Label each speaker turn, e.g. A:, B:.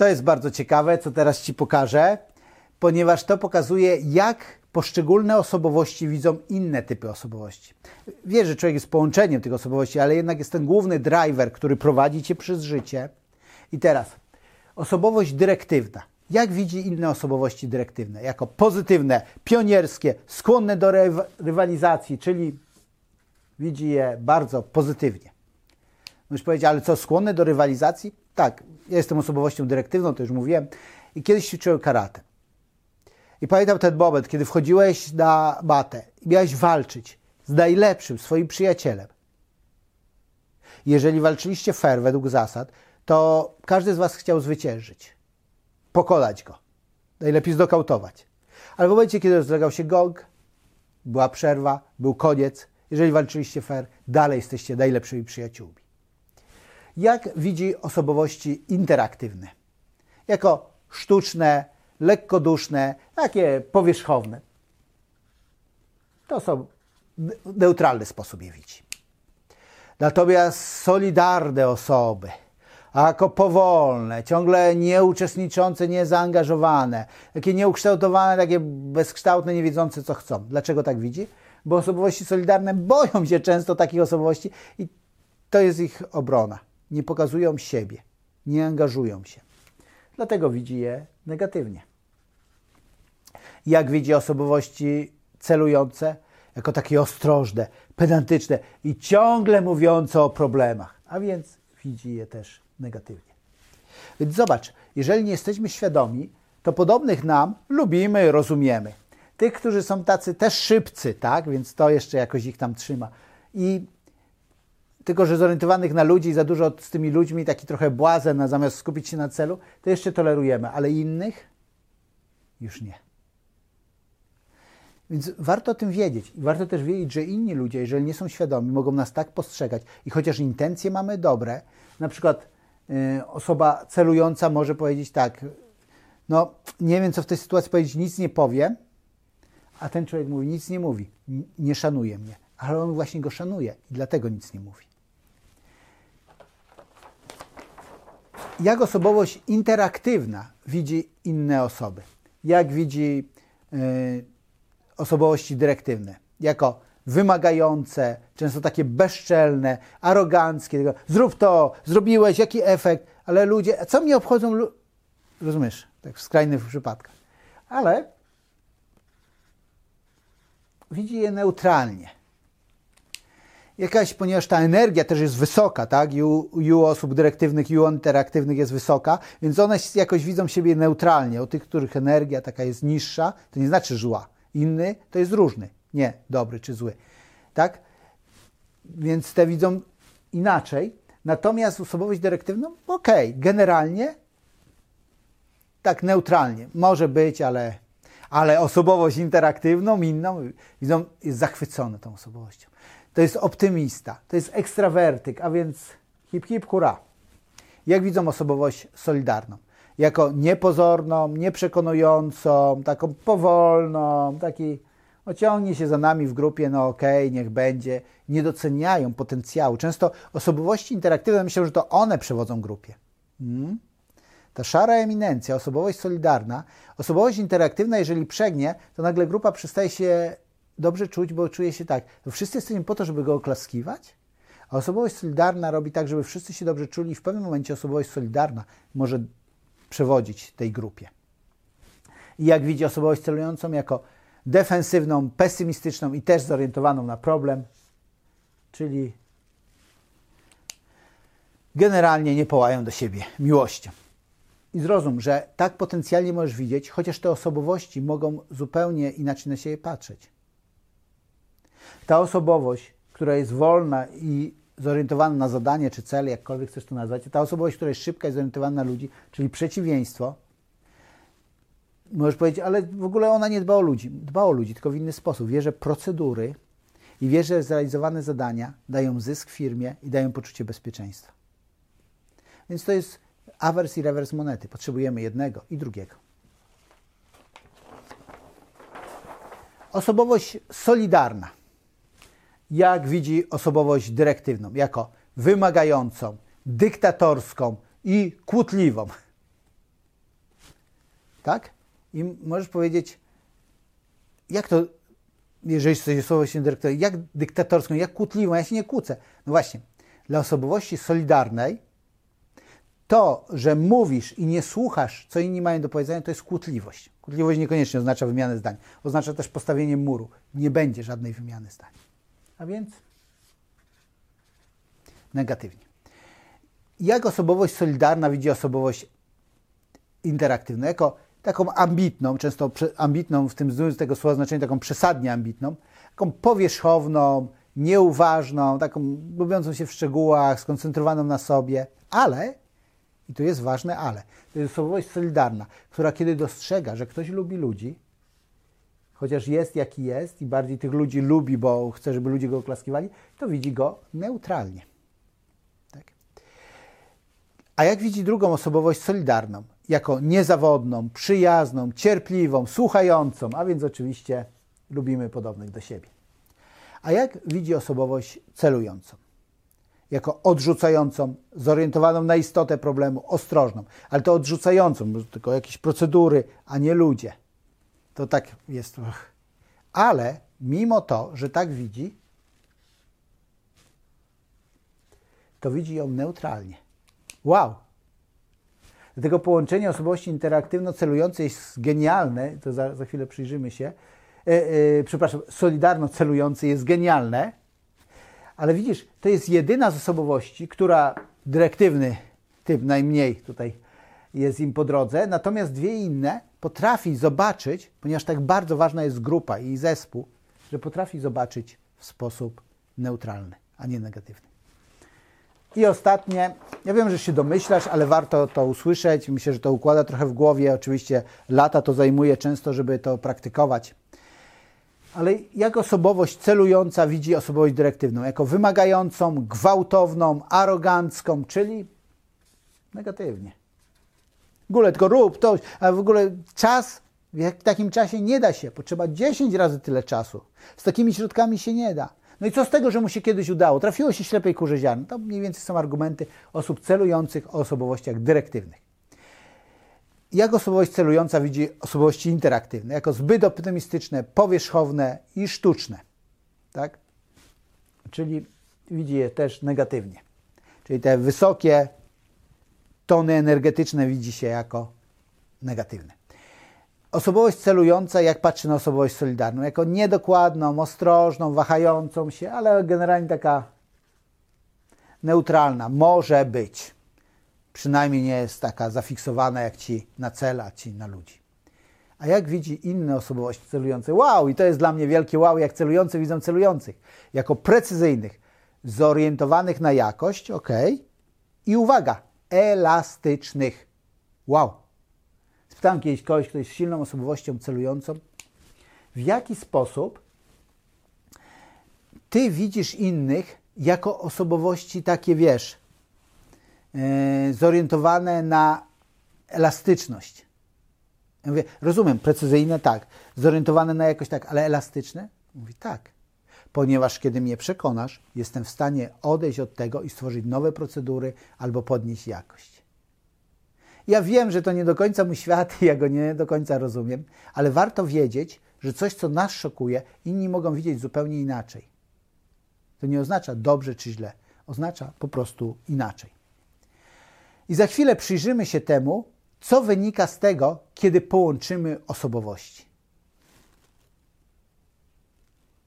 A: To jest bardzo ciekawe, co teraz Ci pokażę, ponieważ to pokazuje, jak poszczególne osobowości widzą inne typy osobowości. Wiesz, że człowiek jest połączeniem tych osobowości, ale jednak jest ten główny driver, który prowadzi Cię przez życie. I teraz, osobowość dyrektywna. Jak widzi inne osobowości dyrektywne? Jako pozytywne, pionierskie, skłonne do rywalizacji, czyli widzi je bardzo pozytywnie. Możesz powiedzieć, ale co, skłonne do rywalizacji? Tak, ja jestem osobowością dyrektywną, to już mówiłem. I kiedyś ćwiczyłem karate. I pamiętam ten moment, kiedy wchodziłeś na matę i miałeś walczyć z najlepszym swoim przyjacielem. Jeżeli walczyliście fair według zasad, to każdy z Was chciał zwyciężyć, pokonać go, najlepiej zdokautować. Ale w momencie, kiedy rozlegał się gong, była przerwa, był koniec, jeżeli walczyliście fair, dalej jesteście najlepszymi przyjaciółmi. Jak widzi osobowości interaktywne? Jako sztuczne, lekkoduszne, takie powierzchowne. To są neutralny sposób je widzi. Natomiast solidarne osoby, jako powolne, ciągle nieuczestniczące, niezaangażowane, takie nieukształtowane, takie bezkształtne, nie wiedzące co chcą. Dlaczego tak widzi? Bo osobowości solidarne boją się często takich osobowości i to jest ich obrona. Nie pokazują siebie, nie angażują się. Dlatego widzi je negatywnie. Jak widzi osobowości celujące? Jako takie ostrożne, pedantyczne i ciągle mówiące o problemach, a więc widzi je też negatywnie. Więc zobacz, jeżeli nie jesteśmy świadomi, to podobnych nam lubimy, rozumiemy. Tych, którzy są tacy też szybcy, tak? Więc to jeszcze jakoś ich tam trzyma. I tylko, że zorientowanych na ludzi, za dużo z tymi ludźmi, taki trochę błazen, zamiast skupić się na celu, to jeszcze tolerujemy, ale innych już nie. Więc warto o tym wiedzieć. Warto też wiedzieć, że inni ludzie, jeżeli nie są świadomi, mogą nas tak postrzegać. I chociaż intencje mamy dobre, na przykład y, osoba celująca może powiedzieć tak, no nie wiem co w tej sytuacji powiedzieć, nic nie powiem, a ten człowiek mówi, nic nie mówi, nie szanuje mnie, ale on właśnie go szanuje i dlatego nic nie mówi. Jak osobowość interaktywna widzi inne osoby? Jak widzi y, osobowości dyrektywne? Jako wymagające, często takie bezczelne, aroganckie. Zrób to, zrobiłeś, jaki efekt, ale ludzie, co mnie obchodzą, rozumiesz, tak w skrajnych przypadkach. Ale widzi je neutralnie. Jakaś, ponieważ ta energia też jest wysoka, tak? U, u osób dyrektywnych, u interaktywnych jest wysoka, więc one jakoś widzą siebie neutralnie. U tych, których energia taka jest niższa, to nie znaczy zła. Inny to jest różny nie dobry czy zły. Tak? Więc te widzą inaczej. Natomiast osobowość dyrektywną, okej, okay, generalnie tak neutralnie. Może być, ale, ale osobowość interaktywną, inną, widzą, jest zachwycony tą osobowością. To jest optymista, to jest ekstrawertyk, a więc hip hip hura. Jak widzą osobowość solidarną? Jako niepozorną, nieprzekonującą, taką powolną, taki Ociągnie się za nami w grupie, no okej, okay, niech będzie. Nie doceniają potencjału. Często osobowości interaktywne myślą, że to one przewodzą grupie. Hmm? Ta szara eminencja, osobowość solidarna, osobowość interaktywna, jeżeli przegnie, to nagle grupa przestaje się dobrze czuć, bo czuje się tak. Wszyscy jesteśmy po to, żeby go oklaskiwać? A osobowość solidarna robi tak, żeby wszyscy się dobrze czuli i w pewnym momencie osobowość solidarna może przewodzić tej grupie. I jak widzi osobowość celującą jako defensywną, pesymistyczną i też zorientowaną na problem, czyli generalnie nie połają do siebie miłością. I zrozum, że tak potencjalnie możesz widzieć, chociaż te osobowości mogą zupełnie inaczej na siebie patrzeć. Ta osobowość, która jest wolna i zorientowana na zadanie czy cel, jakkolwiek chcesz to nazwać, ta osobowość, która jest szybka i zorientowana na ludzi, czyli przeciwieństwo, możesz powiedzieć, ale w ogóle ona nie dba o ludzi. Dba o ludzi, tylko w inny sposób. Wie, że procedury i wie, że zrealizowane zadania dają zysk firmie i dają poczucie bezpieczeństwa. Więc to jest awers i rewers monety. Potrzebujemy jednego i drugiego. Osobowość solidarna. Jak widzi osobowość dyrektywną? Jako wymagającą, dyktatorską i kłótliwą. tak? I możesz powiedzieć, jak to, jeżeli jesteś osobowością dyrektora, jak dyktatorską, jak kłótliwą, ja się nie kłócę. No właśnie, dla osobowości solidarnej to, że mówisz i nie słuchasz, co inni mają do powiedzenia, to jest kłótliwość. Kłótliwość niekoniecznie oznacza wymianę zdań. Oznacza też postawienie muru. Nie będzie żadnej wymiany zdań. A więc negatywnie. Jak osobowość solidarna widzi osobowość interaktywną? Jako taką ambitną, często ambitną w tym z tego słowa znaczeniu, taką przesadnie ambitną, taką powierzchowną, nieuważną, taką lubiącą się w szczegółach, skoncentrowaną na sobie, ale, i tu jest ważne ale, to jest osobowość solidarna, która kiedy dostrzega, że ktoś lubi ludzi, chociaż jest jaki jest i bardziej tych ludzi lubi, bo chce, żeby ludzie go oklaskiwali, to widzi go neutralnie. Tak? A jak widzi drugą osobowość solidarną? Jako niezawodną, przyjazną, cierpliwą, słuchającą, a więc oczywiście lubimy podobnych do siebie. A jak widzi osobowość celującą? Jako odrzucającą, zorientowaną na istotę problemu, ostrożną, ale to odrzucającą, tylko jakieś procedury, a nie ludzie. To tak jest. Ale mimo to, że tak widzi, to widzi ją neutralnie. Wow! Dlatego połączenie osobowości interaktywno-celującej jest genialne, to za, za chwilę przyjrzymy się, e, e, przepraszam, solidarno-celujący jest genialne, ale widzisz, to jest jedyna z osobowości, która dyrektywny typ najmniej tutaj jest im po drodze, natomiast dwie inne potrafi zobaczyć, ponieważ tak bardzo ważna jest grupa i zespół, że potrafi zobaczyć w sposób neutralny, a nie negatywny. I ostatnie, ja wiem, że się domyślasz, ale warto to usłyszeć. Myślę, że to układa trochę w głowie. Oczywiście lata to zajmuje często, żeby to praktykować. Ale jak osobowość celująca widzi osobowość dyrektywną? Jako wymagającą, gwałtowną, arogancką, czyli negatywnie. W ogóle tylko rób to, a w ogóle czas, w takim czasie nie da się. Potrzeba 10 razy tyle czasu. Z takimi środkami się nie da. No i co z tego, że mu się kiedyś udało? Trafiło się ślepej kurze ziarno. To mniej więcej są argumenty osób celujących o osobowościach dyrektywnych. Jak osobowość celująca widzi osobowości interaktywne? Jako zbyt optymistyczne, powierzchowne i sztuczne. Tak? Czyli widzi je też negatywnie. Czyli te wysokie tony energetyczne widzi się jako negatywne. Osobowość celująca, jak patrzy na osobowość solidarną, jako niedokładną, ostrożną, wahającą się, ale generalnie taka neutralna, może być. Przynajmniej nie jest taka zafiksowana jak ci na cela, ci na ludzi. A jak widzi inne osobowości celujące? Wow, i to jest dla mnie wielkie wow, jak celujący widzą celujących. Jako precyzyjnych, zorientowanych na jakość, ok. I uwaga, elastycznych. Wow. Spytałem kiedyś kogoś, kto jest silną osobowością celującą, w jaki sposób ty widzisz innych jako osobowości takie, wiesz, yy, zorientowane na elastyczność. Ja mówię, rozumiem, precyzyjne tak, zorientowane na jakość tak, ale elastyczne? Mówi tak, ponieważ kiedy mnie przekonasz, jestem w stanie odejść od tego i stworzyć nowe procedury albo podnieść jakość. Ja wiem, że to nie do końca mój świat, ja go nie do końca rozumiem, ale warto wiedzieć, że coś, co nas szokuje, inni mogą widzieć zupełnie inaczej. To nie oznacza dobrze czy źle, oznacza po prostu inaczej. I za chwilę przyjrzymy się temu, co wynika z tego, kiedy połączymy osobowości.